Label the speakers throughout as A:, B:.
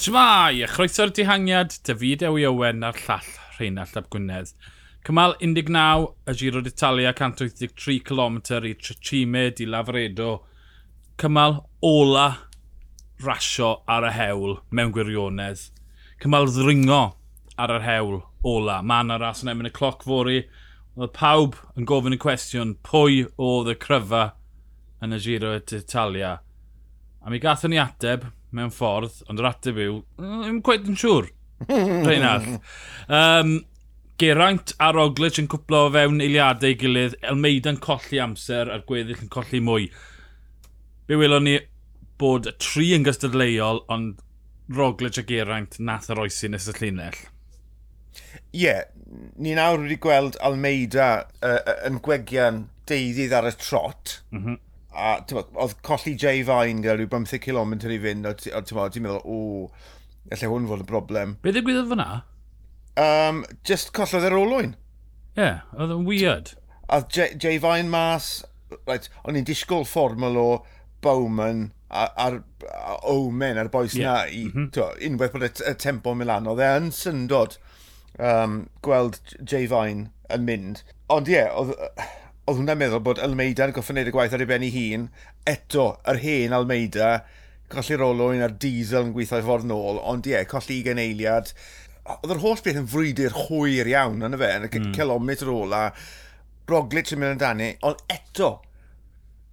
A: Shmai, a chroeso'r dihangiad, David Ewi Owen a'r llall Rheinald Ap Gwynedd. Cymal 19 y Giro d'Italia 183 km i Tricime di Lafredo. Cymal ola rasio ar y hewl mewn gwirionedd. Cymal ddringo ar yr hewl ola. Mae yna ras yn emyn y cloc fori. Oedd pawb yn gofyn y cwestiwn pwy oedd y cryfa yn y Giro d'Italia. A mi gathon ni ateb, mewn ffordd, ond yr ateb yw, mm, ddim gweud yn siŵr. Rheinald. Um, Geraint a Roglic yn cwplo o fewn eiliadau gilydd, Elmeida yn colli amser a'r gweddill yn colli mwy. Be welon ni bod y tri yn gystadleuol, ond Roglic a Geraint nath yr oesi nes y llinell.
B: Ie, yeah, ni nawr wedi gweld Almeida uh, yn gwegian deuddydd ar y trot. Mm -hmm a oedd colli Jay Fine gyda rhyw 15 km i fynd, a ti'n meddwl, o, efallai hwn fod y broblem.
A: Be ddigwyddodd fyna?
B: Um, just collodd yr olwyn.
A: Ie, yeah, oedd yn weird.
B: A Jay, Jay Fine mas, right, o'n i'n disgwyl fformol o Bowman a'r Omen a'r boes yeah. na i mm -hmm. to, unwaith bod y tempo Milan oedd e yn syndod um, gweld Jay Fine yn mynd ond ie yeah, oedd oedd hwnna'n meddwl bod Almeida yn goffo wneud y gwaith ar ei ben ei hun, eto, yr hen Almeida, colli'r olwyn a'r diesel yn gweithio i ffordd nôl, ond ie, colli i geneiliad. Oedd yr holl beth yn frwydr hwyr iawn, yna fe, yn y mm. kilometr ola, Roglic yn mynd amdani, ond eto,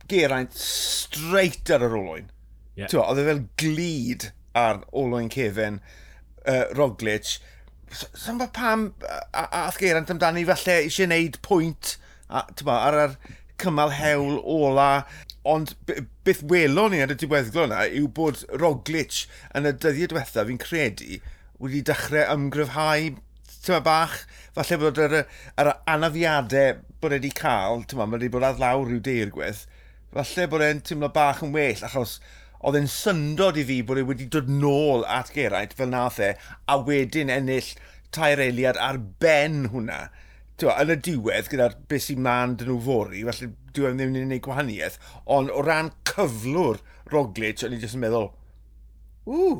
B: Geraint straight ar yr olwyn. Yeah. Oedd e fel glid ar olwyn cefen uh, Roglic, Sa'n fa pam a, Geraint amdani falle eisiau gwneud pwynt a, ar yr cymal hewl ola, ond beth welon ni ar y diweddglo yna yw bod Roglic yn y dyddiau diwethaf fi'n credu wedi dechrau ymgryfhau tyma bach, falle bod yr, yr anafiadau bod wedi cael, tyma, mae wedi bod ar lawr rhyw deir falle bod e'n tymlo bach yn well, achos oedd e'n syndod i fi bod e wedi dod nôl at Geraint fel nath e, a wedyn ennill tair eiliad ar ben hwnna tywa, yn y diwedd, gyda'r beth sy'n man dyn nhw fori, felly diwedd ddim yn gwneud gwahaniaeth, ond o ran cyflwr Roglic, o'n i jyst yn meddwl, ww,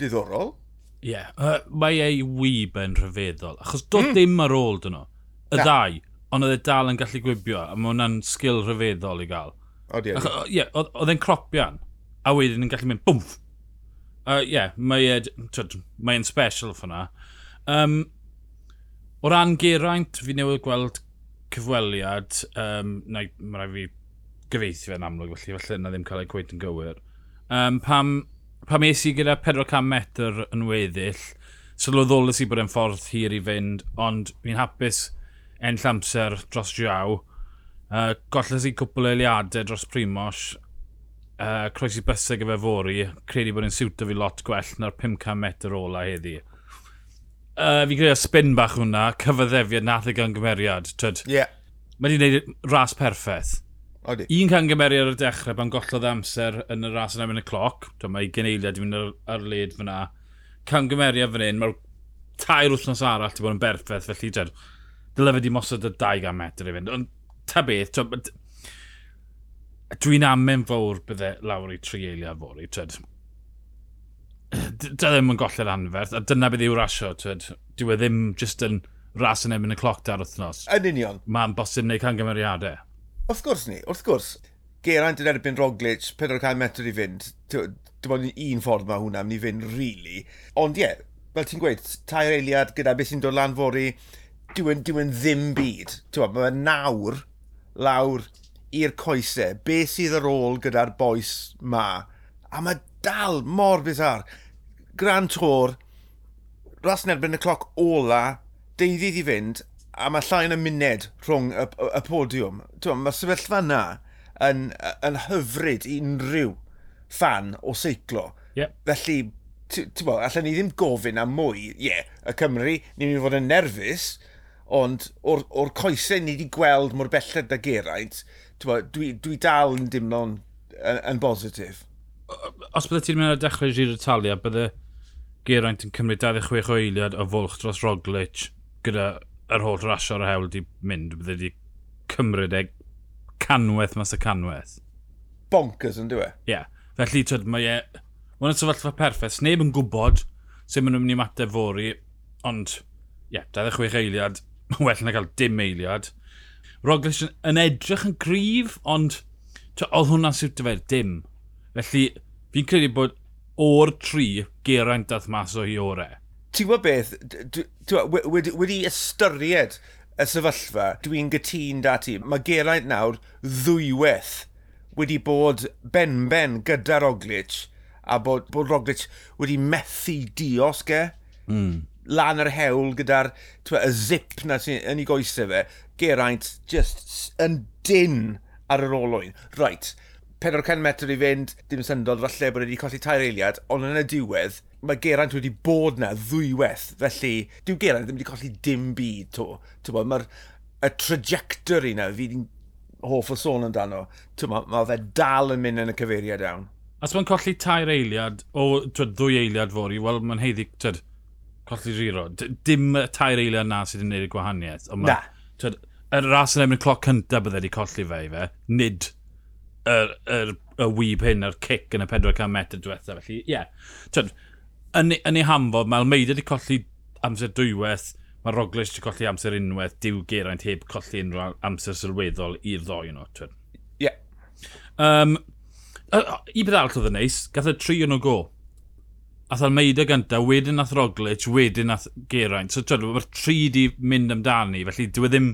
B: diddorol.
A: Ie, yeah, uh, mae ei wyb yn rhyfeddol, achos dod mm. dim ar ôl dyn nhw, y Na. ddau, ond oedd e dal yn gallu gwibio, a mae hwnna'n sgil rhyfeddol i gael.
B: O,
A: ie. Ie, oedd e'n cropian, a wedyn yn gallu mynd bwmff. Ie, uh, yeah, mae e'n special ffynna. Um, O ran geraint, fi newydd gweld cyfweliad, um, na, mae rai fi gyfeithi fe'n amlwg, felly falle yna ddim cael ei gweud yn gywir. Um, pam, pam es i gyda 400 metr yn weddill, sylweddolus i bod yn ffordd hir i fynd, ond fi'n hapus enll amser dros Jiaw. Uh, golles i cwpl o eiliadau dros Primosh, uh, croes i bysau gyfer fori, credu bod yn siwto fi lot gwell na'r 500 metr ola heddi uh, fi credu spin bach hwnna, cyfyddefiad nath y gangymeriad. Yeah. Mae wedi gwneud ras perffaith. Odi. Un cangymeriad ar y dechrau, pan gollodd amser yn y ras yn mynd y cloc. Mae geneiliad i fynd ar, ar led fyna. Cangymeriad fan hyn, mae'r tair wythnos arall wedi bod yn berffaith, felly dred, dyle fe di mosod y 200 metr i fynd. Ond ta beth, dwi'n amen fawr bydde lawr i tri eiliad fori, tred dy ddim yn golled anferth, a dyna beth yw'r rasio, twyd. Dyw e ddim just yn ras yn ebyn y cloc dar wythnos.
B: Yn union.
A: Mae'n bosib wneud cangymeriadau.
B: Wrth gwrs ni, wrth gwrs. Geraint yn erbyn Roglic, 400 metr i fynd. Dim ond un ffordd mae hwnna, mynd i fynd, really. Ond ie, yeah, fel ti'n gweud, tair eiliad gyda beth sy'n dod lan fori, dwi'n dwi ddim byd. Mae nawr lawr i'r coesau, Be sydd ar ôl gyda'r boes ma. A mae dal mor bizar. Gran Tor, ras yn erbyn y cloc ola, deuddydd i fynd, a mae llai yn y muned rhwng y, y, y podiwm. Mae sefyllfa yna yn, yn hyfryd i unrhyw fan o seiclo. Yep. Felly, ti'n bo, allan ni ddim gofyn am mwy. Ie, yeah, y Cymru, ni'n mynd i fod yn nerfus, ond o'r, or coesau ni wedi gweld mor belled ag eraint, dwi, dwi dal yn dimlo'n yn, yn bositif
A: os bydde ti'n mynd ar dechrau Giro Italia, bydde Geraint yn cymryd 26 o eiliad o fwlch dros Roglic gyda yr holl rasio ar y hewl di mynd, bydde di cymryd e canwaith mas y canwaith.
B: Bonkers yn dweud?
A: Ie. Yeah. Felly, twyd, mae e... Mae'n sefyllfa perffaith. Neb yn gwybod sut maen nhw'n mynd i mateb fori, ond, ie, yeah, 26 eiliad, mae'n well na cael dim eiliad. Roglic yn edrych yn gryf, ond oedd hwnna siwt fe, dim. Felly, fi'n credu bod o'r tri geraint dath mas o hi orau.
B: Ti'n gwybod beth, wedi, wedi ystyried y sefyllfa, dwi'n gytun da ti, Mae Geraint nawr ddwywaith wedi bod ben-ben gyda Roglic a bod, bod Roglic wedi methu dios ge. Mm. Lan yr hewl gyda'r y zip na sy'n yn ei goesau fe. Geraint just yn dyn ar yr olwyn. Right, 400 metr i fynd, dim syndod falle bod wedi colli tair eiliad, ond yn y diwedd, mae Geraint wedi bod na ddwywaith, felly dyw Geraint ddim wedi colli dim byd to. Mae'r y trajectory na fi wedi'n hoff o sôn amdano, mae ma fe dal yn mynd yn y cyfeiriad iawn.
A: Os mae'n colli tair eiliad, o twyd, ddwy eiliad fori, wel mae'n heiddi, twyd, colli giro. Dim y tair eiliad na sydd wedi gwneud y gwahaniaeth. Ma, na. Twyd, y ras yn ebyn y cloc cyntaf bydde wedi colli fe i fe, nid yr, yr, y wyb hyn, yr cic yn y 400 metr diwethaf. Felly, ie. Yeah. Tyd, yn, yn ei hamfod, mae Almeida wedi colli amser dwywaith, mae Roglic wedi colli amser unwaith, diw geraint heb colli unrhyw amser sylweddol i'r ddoi nhw. Ie.
B: Yeah.
A: Um, I beth arall oedd yn neis, gath y tri yn o go. Ath Almeida gyntaf, wedyn ath Roglic, wedyn ath Geraint. So, twyd, mae'r tri di mynd amdani, felly dwi e ddim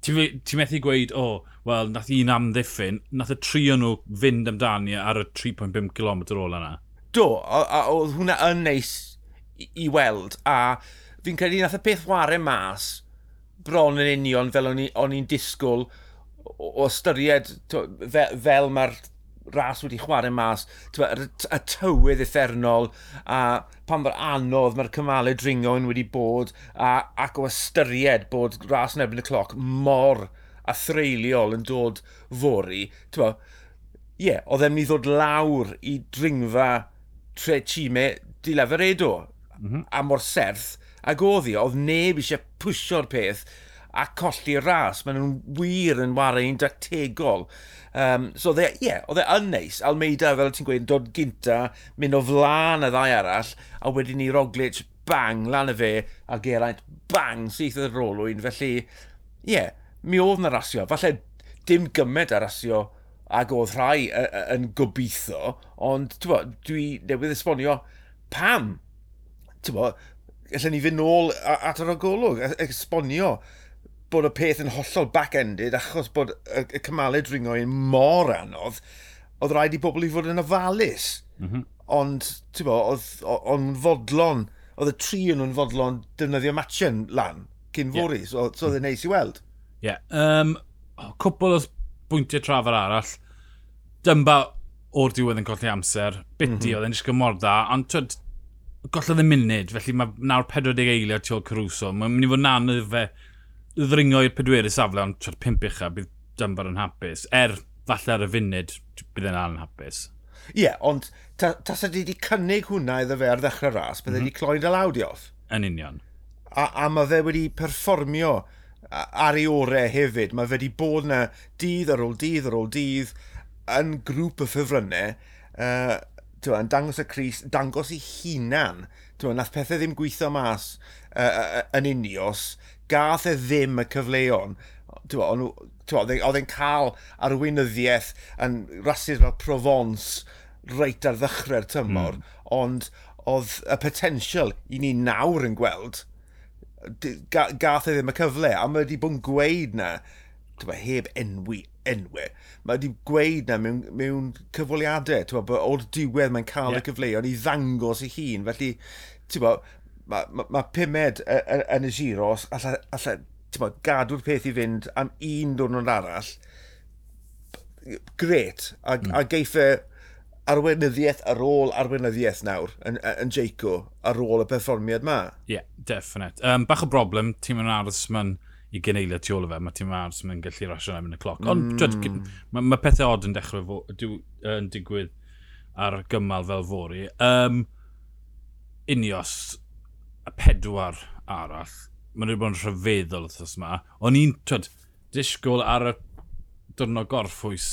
A: Ti'n ti methu gweud, o, oh, wel, nath un amddiffyn, nath y tri o'n nhw fynd amdani ar y 3.5 km ôl yna.
B: Do, a oedd hwnna yn neis i, i weld, a fi'n credu nath y peth ware mas bron yn union fel o'n i'n disgwyl o, o ystyried to, fe, fel mae'r ras wedi chwarae mas, y, y tywydd effernol, a pan mae'r anodd mae'r cymalau dringo'n wedi bod, a, ac o ystyried bod ras yn erbyn y cloc mor a threiliol yn dod fori. Ie, yeah, oedd e'n mynd i ddod lawr i dringfa tre time di lefer edo, mm -hmm. a mor serth, ac oedd hi, oedd neb eisiau pwysio'r peth, a colli ras. Maen nhw'n wir yn warau'n dactegol. Um, so, e, ie, yeah, oedd e yn neis. Almeida, fel ti'n gweud, dod gynta, mynd o flaen y ddau arall, a wedyn ni Roglic, bang, lan y fe, a Geraint, bang, syth y rolwyn. Felly, ie, yeah, mi oedd na rasio. Falle dim gymaint ar rasio ac oedd rhai yn gobeithio, ond bo, dwi newydd esbonio pam. Bo, allan ni fynd nôl at yr ogolwg, e, esbonio bod y peth yn hollol back-ended achos bod y, y cymalau dringo yn mor anodd, oedd rhaid i bobl i fod yn ofalus. Mm -hmm. Ond, ti'n bo, oedd o'n fodlon, oedd y tri yn nhw'n fodlon defnyddio matchen lan cyn fori, yeah. so, so oedd e'n neis i weld.
A: Ie. Yeah. Um, cwbl o bwyntiau trafod arall. Dymba o'r diwedd yn colli amser. Biti mm -hmm. oedd e'n eisiau mor dda, ond twyd, gollodd y munud, felly mae nawr 40 eiliad tu ôl Caruso. Mae'n mynd i fod yn anodd fe ddringo i'r pedwerydd safle ond trwy'r pimp ucha bydd Dunbar yn hapus. Er, falle ar y funud, bydd yn al yn hapus.
B: Ie, yeah, ond ta, tas ydy wedi cynnig hwnna iddo fe ar ddechrau ras, bydde mm -hmm. wedi cloi'n alawdios.
A: Yn union.
B: A, a mae fe wedi perfformio ar ei orau hefyd. Mae fe wedi bod yna dydd ar ôl dydd ar ôl dydd yn grŵp y ffefrynnau, uh, yn dangos y Cris, dangos ei hunan. Twa, nath pethau ddim gweithio mas uh, uh, yn unios gath e ddim y cyfleon oedd e, e'n cael arweinyddiaeth yn rhasys fel Provence reit ar ddechrau'r tymor, mm. ond oedd y potensial i ni nawr yn gweld gath e ddim y cyfle, a mae wedi bod yn gweud na, tywa, heb enwi enwe, mae wedi gweud na mewn, mewn cyfweliadau, tywa, bod o'r diwedd mae'n cael yeah. y cyfleoedd i ddangos ei hun, felly, tywa, mae ma, ma pumed yn y giro, allai, allai bod, gadw'r peth i fynd am un diwrnod arall, gret, a, mm. a geiff e arweinyddiaeth ar ôl arweinyddiaeth nawr yn, yn Jeico ar ôl y perfformiad ma.
A: Ie, yeah, definite. Um, bach o broblem, ti'n mynd aros ma'n i geneilio tu ôl o fe, mae tîm aros ma'n gallu rasio yn y cloc. Ond mm. mae ma pethau od yn dechrau fo, dwi, yn digwydd ar gymal fel fori. Um, Unios, y pedwar arall, mae'n wedi bod yn rhyfeddol wrthos yma. O'n i'n twyd, disgwyl ar y dyrnod gorffwys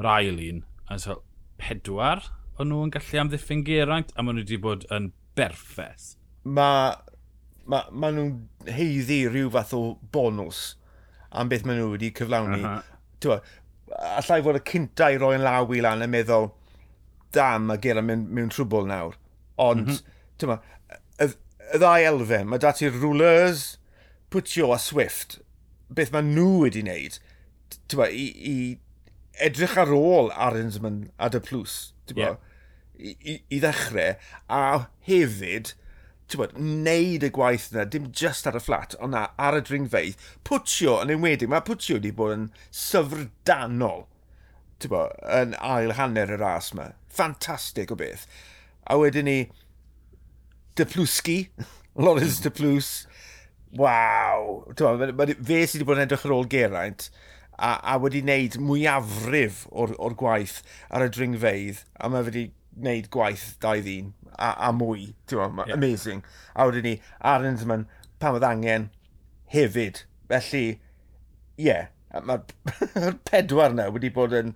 A: yr ail un, a so, pedwar o'n nhw'n gallu amddiffyn geraint, a maen nhw wedi bod yn berffeth.
B: Mae ma, ma nhw'n heiddi rhyw fath o bonus am beth maen nhw wedi cyflawni. Uh -huh. Allai fod y cynta cyntau roi'n law i lan yn meddwl, dam a gera mewn, mewn trwbl nawr. Ond, mm -hmm y ddau elfen, mae dati rulers, Pwtio a Swift, beth mae nhw wedi wneud tywa, i, i edrych ar ôl Arinsman a dy plws yeah. i, i, i ddechrau, a hefyd bod, wneud y gwaith yna, dim just ar y fflat, ond ar y dringfeidd. Pwtio yn enwedig, mae Pwtio wedi bod yn syfrdanol bo, yn ail hanner y ras yma. Ffantastig o beth. A wedyn ni, Deplusgi, Loris Deplws. Waw! Fe sydd wedi bod yn edrych ar ôl Geraint a, a wedi wneud mwyafrif o'r, or gwaith ar y dringfeidd a mae wedi wneud gwaith da i ddyn a, a mwy. Ma, yeah. Amazing. A wedyn ni, Aronsman, pan oedd angen, hefyd. Felly, ie, yeah, mae'r pedwar yna wedi bod yn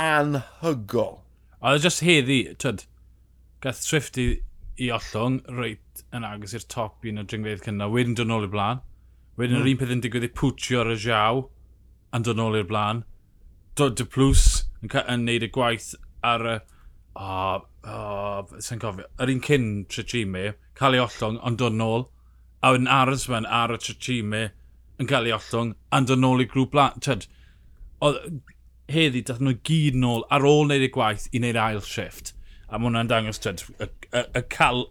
B: anhygol.
A: Oedd e just heddi, twyd, gath Swifty i ollwng, reit yn agos i'r top un o dringfeidd cynna, wedyn dod nôl i'r blaen. Wedyn mm. yr hmm. un peth yn digwydd i pwtio ar y jaw yn dod nôl i'r blaen. Dod y plws yn, yn neud y gwaith ar y... Oh, oh, sy'n cofio, yr un cyn Trichime, cael ei ollwng, ond dod nôl. A wedyn aros mewn ar y Trichime yn cael ei ollwng, yn dod nôl i grŵp blaen. Tyd, oedd heddi, dath nhw gyd nôl ar ôl wneud y gwaith i wneud ail shift. A mae hwnna'n dangos tyd, y, y, y, cal,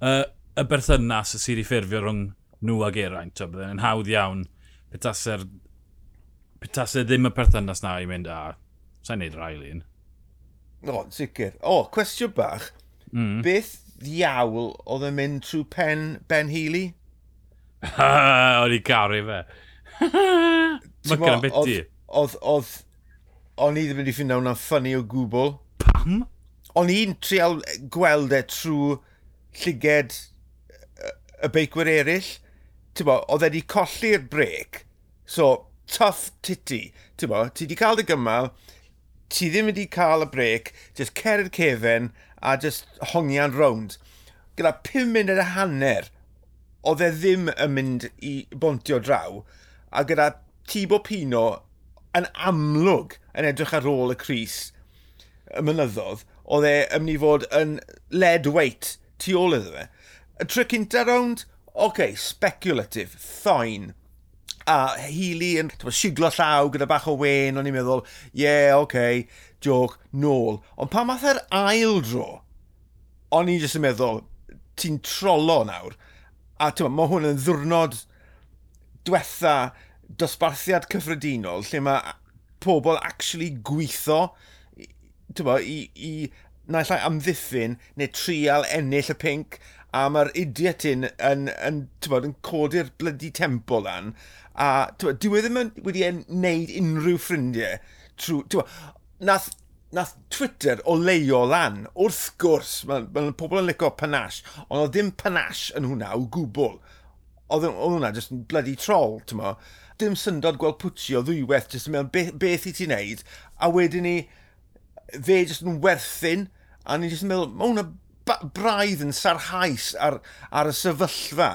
A: y, y berthynas sydd i ffurfio rhwng nhw ag eraint. Byddai'n yn hawdd iawn petaser, petaser ddim y perthynas na i mynd a sa'n neud rhaid un.
B: O, sicr. O, cwestiwn bach. Mm. Beth ddiawl oedd yn mynd trwy pen Ben Healy?
A: o'n i caru fe. Mygan am beth di?
B: Oedd, oedd, o'n i ddim wedi ffindio hwnna'n ffynnu o gwbl.
A: Pam?
B: o'n i'n trial e, gweld e trwy llyged e, y beicwyr eraill. Bo, oedd e wedi colli'r brec, so tough titty. Ti bo, ti wedi cael dy gymal, ti ddim wedi cael y brec, just cerdd cefen a just hongian rownd. Gyda 5 munud y hanner, oedd e ddim yn mynd i bontio draw, a gyda Tibo Pino yn amlwg yn edrych ar ôl y Cris y mynyddodd, oedd e ymwneud i fod yn led weight tu ôl iddo fe. Y tro cynta rownd, oce, okay, speculative, fine. A Healy yn siglo llaw gyda bach o wen, o'n i'n meddwl, yeah, oce, okay, joc, nôl. Ond pa math yr ail dro, o'n i'n jyst yn meddwl, ti'n trolo nawr. A tyma, mae hwn yn ddwrnod diwetha dosbarthiad cyffredinol lle mae pobl actually gweithio bo, i, i naill ai amddiffyn neu trial ennill y pink a mae'r idiot yn, yn, yn, bod, yn codi'r blydi tempo lan a bod, dyw e ddim wedi wneud unrhyw ffrindiau trwy... Bod, nath, nath Twitter o leio lan wrth gwrs mae ma, pobl yn licio panache ond oedd dim panache yn hwnna o gwbl oedd hwnna jyst yn bloody troll tymo dim syndod gweld pwtio ddwywaith jyst yn meddwl beth, beth i ti'n neud a wedyn ni fe jyst yn werthyn, a ni'n jyst yn meddwl, mae hwnna braidd yn sarhaus ar, ar y sefyllfa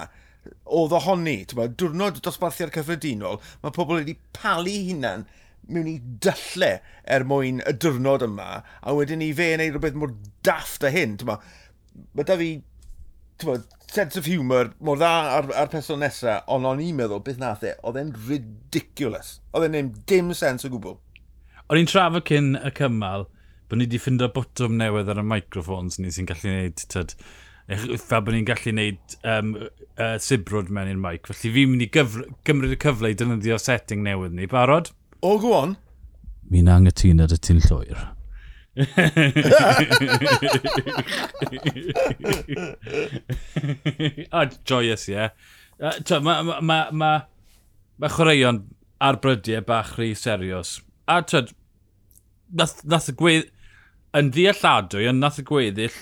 B: oedd ohoni. Ba, diwrnod dosbarthiad cyffredinol, mae pobl wedi palu hunan mewn i dylle er mwyn y diwrnod yma, a wedyn ni fe yn ei rhywbeth mor dafft a hyn. Ba, mae da fi ba, sense of humour mor dda ar, ar person nesaf, ond o'n i'n meddwl beth nath e, oedd e'n ridiculous. Oedd e'n dim sens o gwbl.
A: O'n i'n trafod cyn y cymal, bod ni wedi ffindo bwtwm newydd ar y microphones ni sy'n gallu gwneud, tyd, fel bod ni'n gallu gwneud um, uh, sibrwd mewn i'r mic. Felly fi'n mynd i gymryd y cyfle i dynyddio setting newydd ni. Barod?
B: O, go on.
A: Mi'n angytun ar y tyn llwyr. A joyous, ie. Yeah. Mae ma, ma, ma, ma chwaraeon ar brydiau bach rhy serios. A tyd, nath, nath y gweud yn ddealladwy, yn nath y gweddill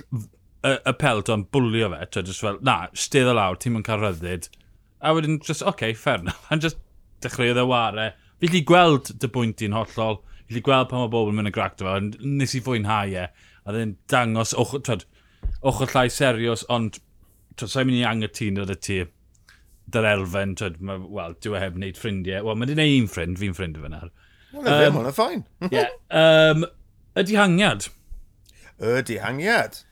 A: y, y pelton bwlio fe, twa, just fel, na, stedd o lawr, ti'n mynd cael ryddid. A wedyn, just, oce, okay, fair enough. A'n just dechreuodd y ware. Fi wedi gweld dy bwynt i'n hollol, fi wedi gweld pa mae bobl yn mynd y gracto fe, nes i fwynhau e, a ddyn dangos, och, twed, ochr llai serios, ond, twed, sa'n mynd i angytun o'r ti, dy'r elfen, twyd, wel, dwi e heb wneud ffrindiau. Wel, mae wedi wneud un ffrind, fi'n ffrind y fe.
B: Wel, um, ddim, hwnna ffain.
A: yeah, um, y dihangiad
B: y dihangiad.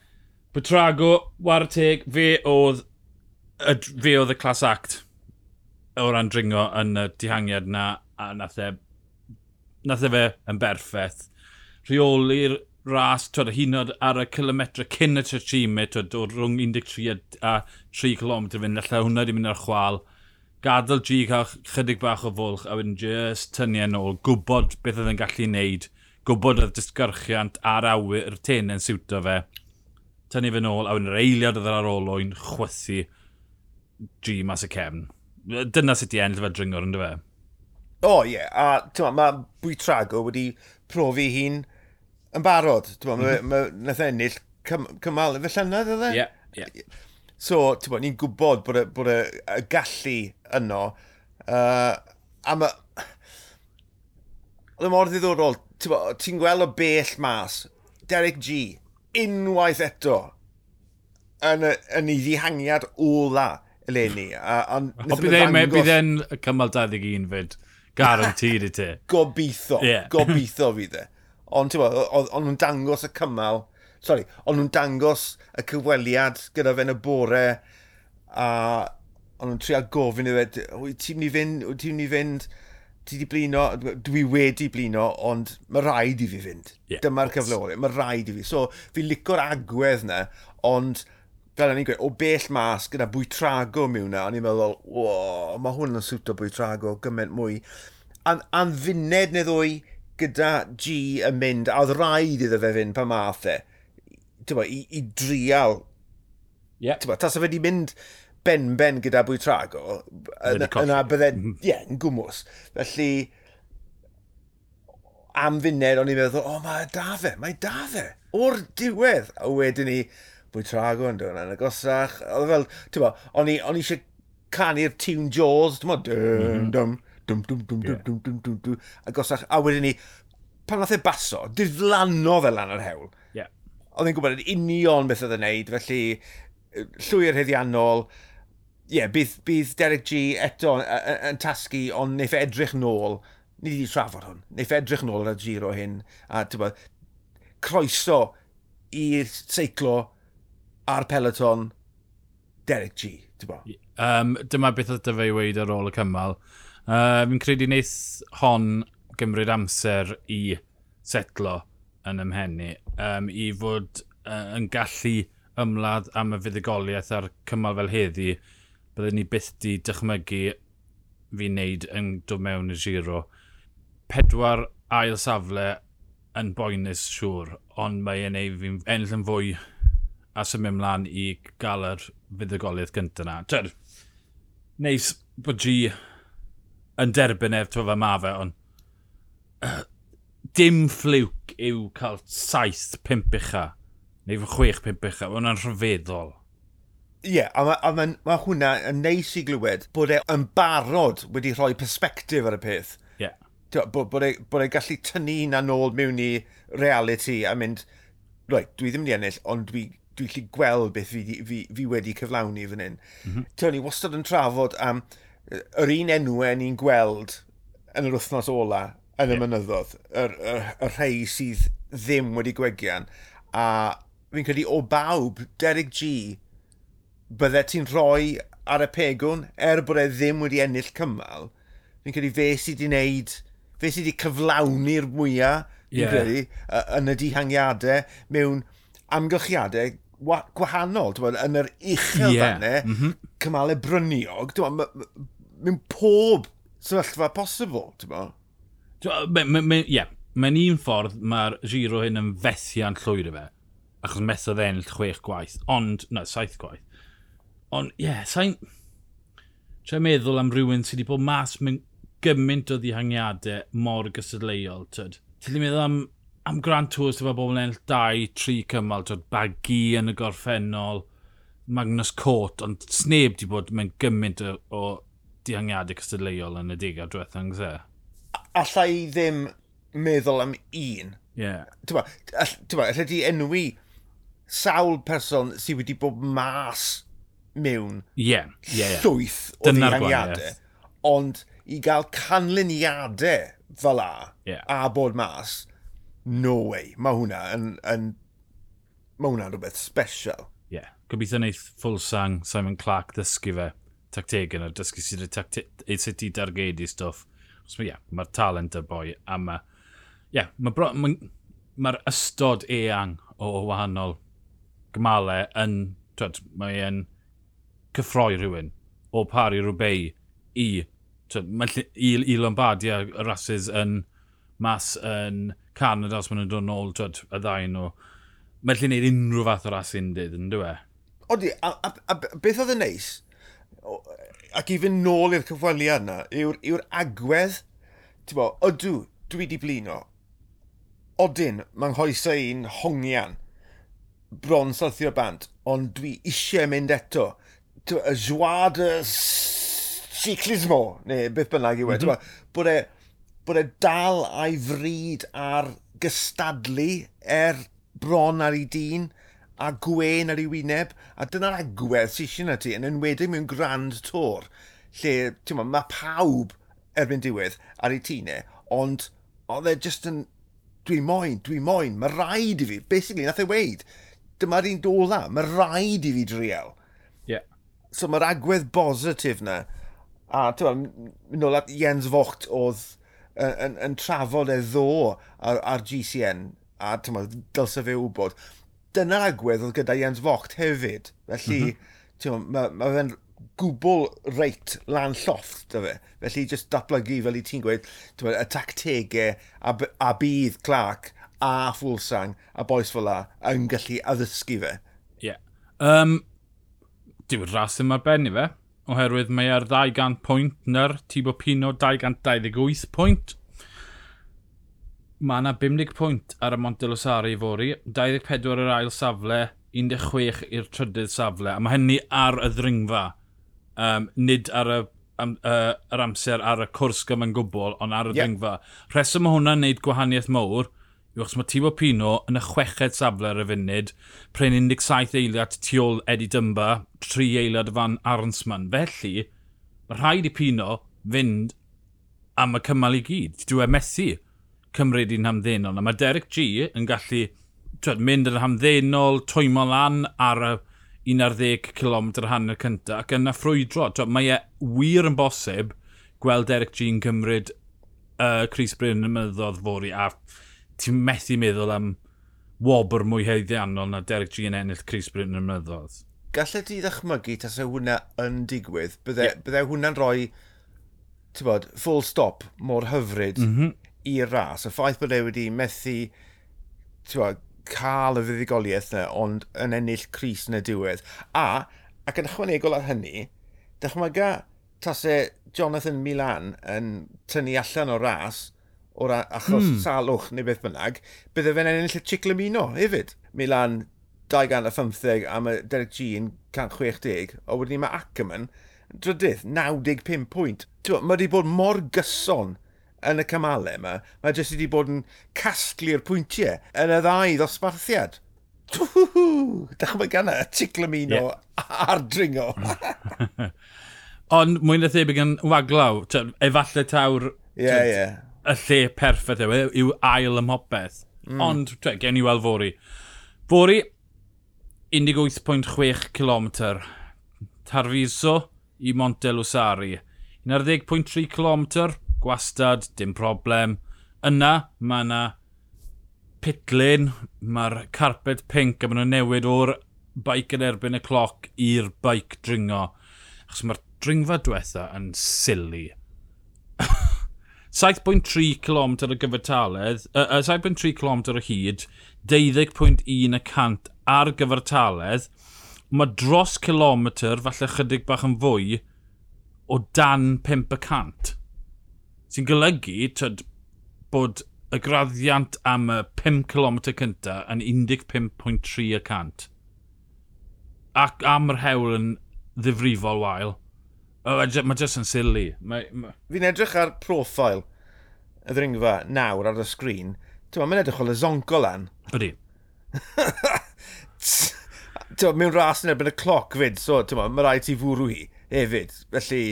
A: Bytrago, war teg, fe oedd y, fe oedd y clas act o ran dringo yn y dihangiad na a nath e, nath e fe yn berffaith. Rheoli'r ras, twyd, hyd oed ar y kilometre cyn y Tachime, twyd, o rhwng 13 a 3 km fynd, allai hwnna wedi mynd ar chwal. Gadael G cael chydig bach o fwlch a wedyn just tynnu e yn ôl, gwybod beth oedd yn gallu wneud gwybod oedd disgyrchiant ar awyr tenau'n siwto fe, tynnu fe nôl, a wedyn yr eiliad oedd ar olwyn chwythu G mas y cefn. Dyna sut i ennill fe dringor, ynddo fe?
B: O, oh, ie. Yeah. A, mae Bwytrago wedi profi hi'n yn barod. Mm -hmm. Mae mhm. ma nath ennill cym, cymal y fellynedd, ydde?
A: Ie, yeah, ie. Yeah.
B: So, ti'n ma, ni'n gwybod bod y, bod y, y gallu yno. Uh, a mae... Oedd y mor ddiddorol ti'n gweld o bell mas, Derek G, unwaith eto, yn, yn ei ddihangiad ola eleni.
A: Ond bydd e'n cymal 21 fyd. Garantid i ti.
B: Gobeithio. Yeah. Gobeithio fydd e. Ond ti'n bod, ond nhw'n dangos y cymal, sorry, ond nhw'n dangos y cyfweliad gyda fe'n y bore a ond nhw'n trio gofyn i fe, wyt ti'n mynd i fynd, wyt ti'n mynd i fynd ti di blino, dwi wedi blino, ond mae rhaid i fi fynd. Yeah, Dyma'r cyfle ole, mae rhaid i fi. So, fi licor agwedd na, ond fel ni'n gweud, o bell mas gyda bwy trago mewn na, o'n i'n meddwl, o, mae hwn yn swto bwy trago, gymaint mwy. An, anfuned neu ddwy gyda G yn mynd, a oedd rhaid iddo fe fynd pa math e, i, i drial.
A: Yep.
B: Yeah. Tas o fe wedi mynd ben-ben gyda bwy trago, yna bydde, ie, yn gwmws. Felly, am funed, o'n i'n meddwl, o, oh, mae da fe, mae da fe, o'r diwedd. A wedyn ni, bwy trago yn dod yn agosach. Oedd fel, ti'n bo, o'n i eisiau canu'r tune Jaws, ti'n bo, dum, dum, dum, dum, dum, dum, dum, dum, dum, dum, agosach. A wedyn ni, pan nath e baso, diflanno fel lan yr hewl.
A: Yeah.
B: Oedd e'n gwybod yn union beth oedd e'n neud, felly llwy'r heddiannol, yeah, bydd, bydd Derek G eto yn tasgu, ond neiff e edrych nôl, ni wedi trafod hwn, neiff e edrych nôl ar y giro hyn, a tyba, croeso i'r seiclo a'r peloton Derek G. Tyba.
A: Um, dyma beth oedd dyfa i weid ar ôl y cymal. Uh, fi'n credu wneith hon gymryd amser i setlo yn ymhenni, um, i fod uh, yn gallu ymladd am y fuddugoliaeth a'r cymal fel heddi, byddwn ni byth di dychmygu fi wneud yn dod mewn y giro. Pedwar ail safle yn boenus siŵr, ond mae e'n ei fi'n ennill yn fwy a symud ymlaen i gael yr fuddugoliaeth gyntaf yna. Tyd, neis bod G yn derbyn ef, tyfa fe ma fe, ond uh, dim ffliwc yw cael saith pimp ucha, neu fy chwech pimp ucha, mae hwnna'n rhyfeddol.
B: Ie, yeah, a mae ma, ma hwnna yn neis i glywed bod e yn barod wedi rhoi perspektif ar y peth.
A: Ie. Yeah.
B: Bod, bod, e, bod e gallu tynnu na nôl mewn i reality a mynd, right, dwi ddim wedi ennill, ond dwi dwi gallu gweld beth fi, fi, fi wedi cyflawni fan hyn. Mm -hmm. Tony, wastad yn trafod am um, yr un enwau ni'n gweld yn yr wythnos ola yn y yeah. mynyddodd, yr, yr, yr rhai sydd ddim wedi gwegian. A fi'n credu o bawb, Derek G bydde ti'n rhoi ar y pegwn er bod e ddim wedi ennill cymal, fi'n credu fe sydd wedi wneud, fe sydd wedi cyflawni'r mwyaf, fi'n yeah. credu, yn y dihangiadau mewn amgylchiadau gwahanol, dwi, yn yr uchel yeah. fanne, mm -hmm. cymalau bryniog, dwi, mewn pob sefyllfa posibl, ti'n bo?
A: Ie, mae'n un ffordd mae'r giro hyn yn fethiant llwyr i fe, achos methodd e ennill chwech gwaith, ond, na, saith gwaith Ond, ie, yeah, sa'n... Tra meddwl am rhywun sydd wedi bod mas mewn gymaint o ddihangiadau mor gysadleuol, tyd. Ti'n meddwl am, am Grand Tours ti'n wedi bobl ennill 2-3 cymal, tyd, bagi yn y gorffennol, Magnus Cort, ond sneb wedi bod mewn gymaint o, o dihangiadau cystadleuol yn y digau drweth yng Nghymru.
B: Alla i ddim meddwl am un. Ie.
A: Yeah.
B: Ti'n ba, allai di enwi sawl person sydd wedi bod mas mewn
A: yeah, yeah, yeah.
B: llwyth o
A: ddihangiadau.
B: Ond i gael canlyniadau fel a,
A: yeah.
B: a bod mas, no way. Mae hwnna yn, yn mae hwnna'n rhywbeth special.
A: Ie. Yeah. Gobeithio wneud Fulsang, Simon Clark dysgu fe tacteg yna, dysgu sydd ei sut i dargedu stwff. Os mae, yeah, mae'r talent y boi, a mae, yeah, mae'r ma, ma ystod eang o wahanol gymalau yn, twyd, mae e'n cyffroi rhywun o pari rhywbeth i, i, i Lombardia y rhasys yn mas yn Canada os maen nhw'n dod nôl twyd, y ddau nhw. Mae'n lle wneud unrhyw fath o ras un dyd, ynddo e?
B: Odi, a, a, a, beth oedd yn neis, ac i fynd nôl i'r cyfweliad yna, yw'r yw, agwedd, ti'n bo, ydw, dwi di blino, odyn, mae'n hoesau un hongian, bron sylthio bant, ond dwi eisiau mynd eto y joie de ciclismo, neu beth bynnag i wedi, mm -hmm. bod e, bod e dal a'i fryd ar gystadlu er bron ar ei dyn a gwen ar ei wyneb, a dyna'r agwedd sy'n sy'n ti, yn enwedig mewn grand tour, lle, ma, mae pawb erbyn diwedd ar ei tînau, e, ond oedd e just yn, dwi moyn, dwi moyn, mae rhaid i fi, basically, nath e weid, dyma'r un dola, mae rhaid i fi driel so mae'r agwedd bositif na. A ti'n nôl at Jens Vocht oedd yn, yn, yn trafod e ddo ar, ar GCN, a ti'n ma, dylse fe wybod. Dyna'r agwedd oedd gyda Jens Vocht hefyd. Felly, mm -hmm. mae ma, fe'n gwbl reit lan llofft, da fe. Felly, jyst datblygu fel i ti'n gweud, ti'n y tactegau a, a bydd Clark a Fulsang a boes fel la yn gallu addysgu fe.
A: Ie. Yeah. Um, dyw'r ras ddim ar ben i fe, oherwydd mae ar 200 pwynt nyr Tibo Pino 228 pwynt. Mae yna 50 pwynt ar y Montelosari i fori, 24 yr ail safle, 16 i'r trydydd safle, a mae hynny ar y ddringfa, um, nid ar y am, uh, yr amser ar y cwrs gyma'n gwbl, ond ar y yeah. ddringfa. Rheswm mae hwnna'n neud gwahaniaeth mowr, yw achos mae Tibo Pino yn y chweched safle ar y funud, pren 17 eiliad tu ôl Eddie Dymba, 3 eiliad fan Arnsman. Felly, mae rhaid i Pino fynd am y cymal i gyd. Dwi e methu cymryd i'n hamddenol. A mae Derek G yn gallu twed, mynd yn hamddenol, twymo lan ar y 11 km hanner cyntaf ac yna ffrwydro. Twed, mae e wir yn bosib gweld Derek G yn cymryd uh, Chris Bryn yn y mynyddodd fori a ti'n methu meddwl am wobr mwy heiddiannol na Derek G yn ennill Chris Bryn yn mynyddodd.
B: Gallai ti ddechmygu tasau hwnna yn digwydd, bydde, yeah. bydde hwnna'n rhoi bod, full stop mor hyfryd mm -hmm. i'r ras. Y ffaith bod e wedi methu bod, cael y fuddigoliaeth yna, ond yn ennill Cris yn y diwedd. A, ac yn ychwanegol ar hynny, dychmyga tas e Jonathan Milan yn tynnu allan o ras, o'r achos mm. salwch neu beth bynnag, bydde fe'n ennill y Ciclamino hefyd. Milan 215 am y Derek G yn 160, a wedyn ni mae Ackerman drydydd 95 pwynt. Mae wedi bod mor gyson yn y cymalau yma, mae jyst wedi bod yn casglu'r pwyntiau yn y ddau ddosbarthiad. Dachmau gan y Ciclamino yeah. a'r dringo.
A: Ond mwy na thebyg yn waglaw, efalle tawr...
B: Ie,
A: yeah,
B: ie.
A: Yeah y lle perffaith yw, e, yw ail ym hopeth. Mm. Ond, tre, gen i weld fori. Fori, 18.6 km. Tarfiso i Montelosari. 11.3 km, gwastad, dim problem. Yna, mae yna pitlin, mae'r carpet pink a maen nhw'n newid o'r baic yn erbyn y cloc i'r baic dringo. Achos mae'r dringfa diwetha yn silly. 7.3 km o gyfartaledd, uh, 7.3 km o hyd, 12.1 y cant ar gyfartaledd, mae dros kilometr, falle chydig bach yn fwy, o dan 5 y cant. Sy'n golygu tyd, bod y graddiant am y 5 km cynta yn 15.3 y cant. Ac am yr hewl yn ddifrifol wael. Mae ma jyst yn sili. Ma...
B: Fi'n edrych ar profil y ddringfa nawr ar y sgrin. Ti'n ma'n edrych o lezonco lan.
A: Ydy.
B: Ti'n mewn ras yn erbyn y cloc fyd, so ti'n mae rhaid ti fwrw hi hefyd. Felly,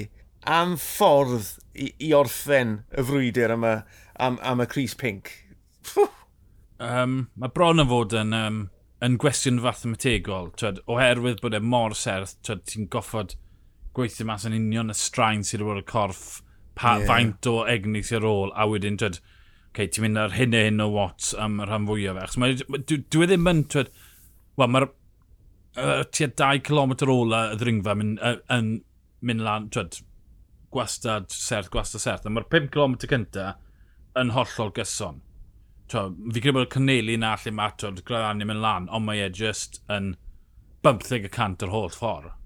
B: am ffordd i, i orffen y frwydr am y, am, am y Cris Pink.
A: Um, mae bron yn fod yn, um, yn gwestiwn fathemategol, twed, oherwydd bod e mor serth, ti'n goffod gweithio mas yn union y straen sydd wedi bod y corff, pa yeah. faint o egni sy'n ôl, a wedyn, twyd, okay, ti'n mynd ar hyn a hyn o watts am y rhan fwyaf. fe. dwi, dwi ddim yn, twyd, wel, mae'r uh, tua 2 km ola y ddringfa yn, uh, yn mynd lan, twyd, gwastad serth, gwastad serth. A mae'r 5 km cynta yn hollol gyson. Twa, fi credu bod y cynelu na lle mae atod graddani mynd lan, ond mae e just yn 15% yr holl ffordd.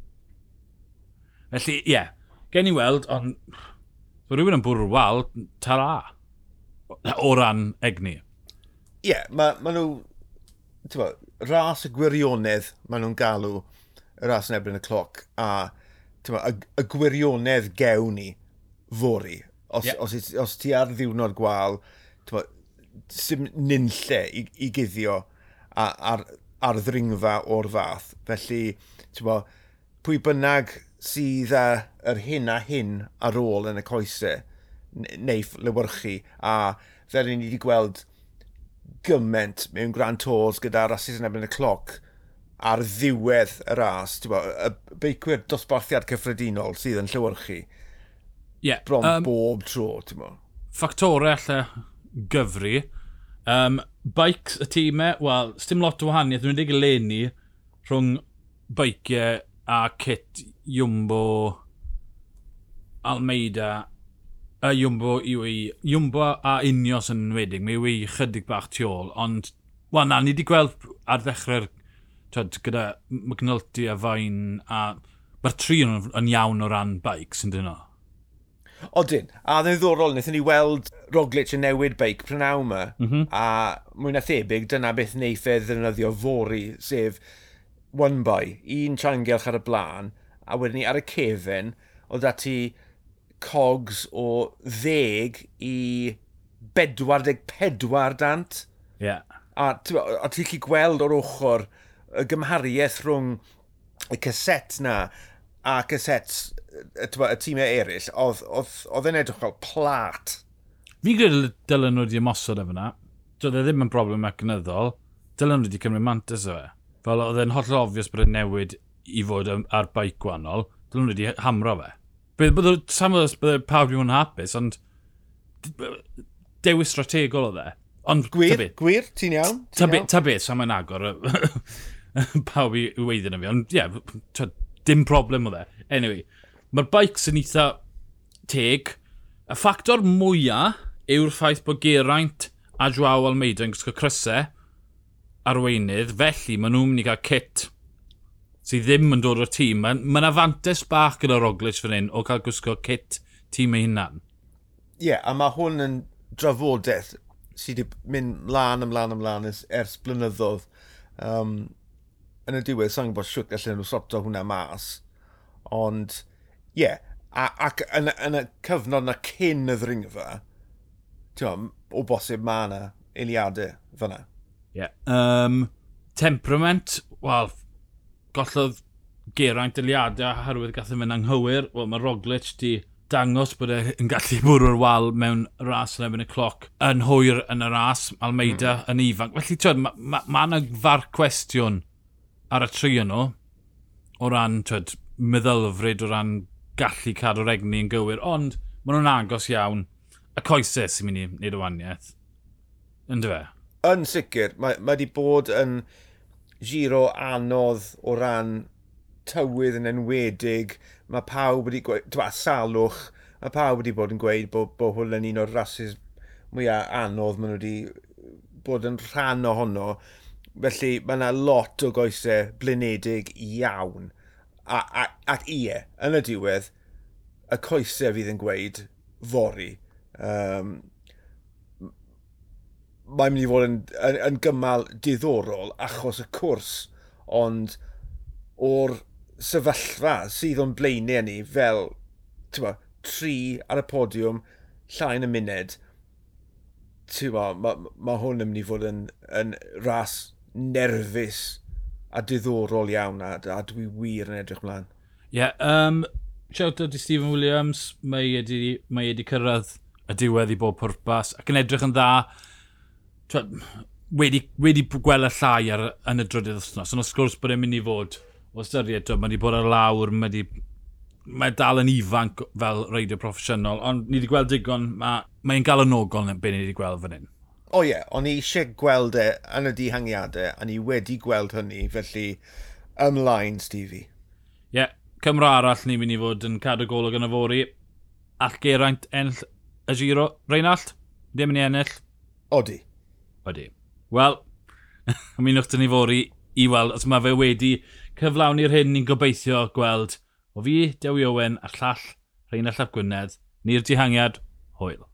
A: Felly, ie, yeah, gen i weld, ond mae rhywun yn bwrw wal, tara, o ran egni.
B: Ie, yeah, mae ma nhw, ti'n bod, ras y gwirionedd maen nhw'n galw y ras yn ebyn y cloc a ma, y, y gwirionedd gewn ni fori. Os, yeah. os, os ti ar ddiwrnod gwal, ma, sy'n nynlle i, i guddio ar, ar ddringfa o'r fath. Felly, ti'n pwy bynnag sydd â yr hyn a hyn ar ôl yn y coesau neu lywyrchu a fel ni wedi gweld gyment mewn Grand Tours gyda rhasys yn ebyn y cloc ar ddiwedd y ras, bo, y beicwyr dosbarthiad cyffredinol sydd yn llywyrchu
A: yeah,
B: bron um, bob tro. Bo.
A: Ffactorau allai gyfru. Um, bikes y tîmau, wel, stym lot o wahaniaeth, dwi'n dig leni rhwng beiciau a kit Jumbo, Almeida, y Jumbo yw i, Jumbo a Unios yn wedig mae yw i chydig bach tu ôl, ond, wel na, ni wedi gweld ar ddechrau'r, twyd, gyda McNulty a Fain, a mae'r tri yn, yn iawn o ran bikes yn dyn nhw.
B: Odyn, a ddyn ddorol, wnaethon ni weld Roglic yn newid beic prynaw yma, mm -hmm. a mwy na thebyg, dyna beth wnaeth e ddefnyddio fori, sef one by, un siangelch ar y blaen, a wedyn ni ar y cefen, oedd dati cogs o ddeg i 44 dant.
A: Ie. Yeah.
B: A, a ti'n chi gweld o'r ochr y gymhariaeth rhwng y caset na a caset y, y tîmau eraill, oedd yn edrych fel plat.
A: Fi gwybod dylen nhw wedi ymosod efo na. Doedd e ddim yn broblem mecanyddol. Dylen nhw wedi cymryd mantis o fe. Fel oedd e'n holl obvious bod e'n newid i fod ar baic gwannol, dylen nhw wedi hamro fe. Bydd bydd sam oes bydd pawb wedi mwyn hapus, ond dewis strategol o dde. Ond
B: gwir, tabi, gwir, ti'n iawn.
A: Ta beth, ta beth, sam yn agor pawb i weiddi na fi, ond ie, yeah, dim problem o dde. Anyway, mae'r bikes yn eitha teg. Y ffactor mwyaf yw'r ffaith bod Geraint a Joao Almeida yn gwisgo crysau arweinydd, felly maen nhw'n mynd i gael kit sydd ddim yn dod o'r tîm. Mae yna ma fantes bach gyda Roglic fan hyn o cael gwisgo kit tîm ei hunan.
B: Ie, yeah, a mae hwn yn drafodaeth sydd wedi mynd mlaen ymlaen ymlaen ers blynyddoedd. Um, yn y diwedd, sa'n gwybod siwt allan nhw sorto hwnna mas. Ond, ie, yeah, ac yn, yn y cyfnod na cyn y ddringfa, o bosib mae yna eiliadau fyna.
A: Ie. Yeah. Um, temperament, wel, gollodd Geraint dyliadau oherwydd gath e yn anghywir. Wel, mae Roglic di dangos bod e'n gallu bwrw'r wal mewn ras yn ebyn y cloc yn hwyr yn y ras, Almeida mm. yn ifanc. Felly, twyd, mae yna ma, ma far cwestiwn ar y tri yno o ran twyd, meddylfryd, o ran gallu cadw'r egni yn gywir, ond maen nhw'n agos iawn. Y coesau sy'n mynd i wneud y waniaeth. Ynddo fe?
B: Yn sicr. Mae, mae wedi bod yn... Um giro anodd o ran tywydd yn enwedig. Mae pawb wedi gweud, twa, salwch, mae pawb wedi bod yn gweud bod, bod hwn yn un o'r rhasys mwyaf anodd maen nhw wedi bod yn rhan ohono. Felly mae yna lot o goesau blinedig iawn. A, a, ac ie, yn y diwedd, y coesau fydd yn gweud fori. Um, mae'n mynd i fod yn, yn, yn gymal diddorol achos y cwrs, ond o'r sefyllfa sydd o'n blaenau ni fel tywa, tri ar y podiwm, llai yn y muned, tywa, mae ma hwn yn mynd i fod yn, yn ras nerfus a diddorol iawn a, a dwi wir yn edrych mlaen.
A: Ie, yeah, um, shout out i Stephen Williams, mae wedi, mae wedi cyrraedd y diwedd i bob pwrpas ac yn edrych yn dda wedi, wedi gweld y llai ar, yn y drydydd wythnos, ond wrth gwrs bod e'n mynd i fod o styried, mae wedi bod ar lawr, mae wedi mae dal yn ifanc fel reidio proffesiynol, ond ni wedi gweld digon, mae'n mae, yn ogol yn be ni wedi gweld fan hyn.
B: O ie, yeah. o'n i eisiau gweld e yn y dihangiadau, a ni wedi gweld hynny, felly ymlaen, Stevie.
A: Ie, yeah, Cymro arall ni'n mynd i fod yn cadw golwg yn y fori. All Geraint enll y giro. Reinald, ddim yn ei ennill.
B: Odi.
A: Oeddi. Wel, ymunwch dyn ni fori i weld, os mae fe wedi cyflawni'r hyn ni'n gobeithio gweld o fi, Dewi Owen, a llall Rheina Llap Gwynedd, ni'r dihangiad, hwyl.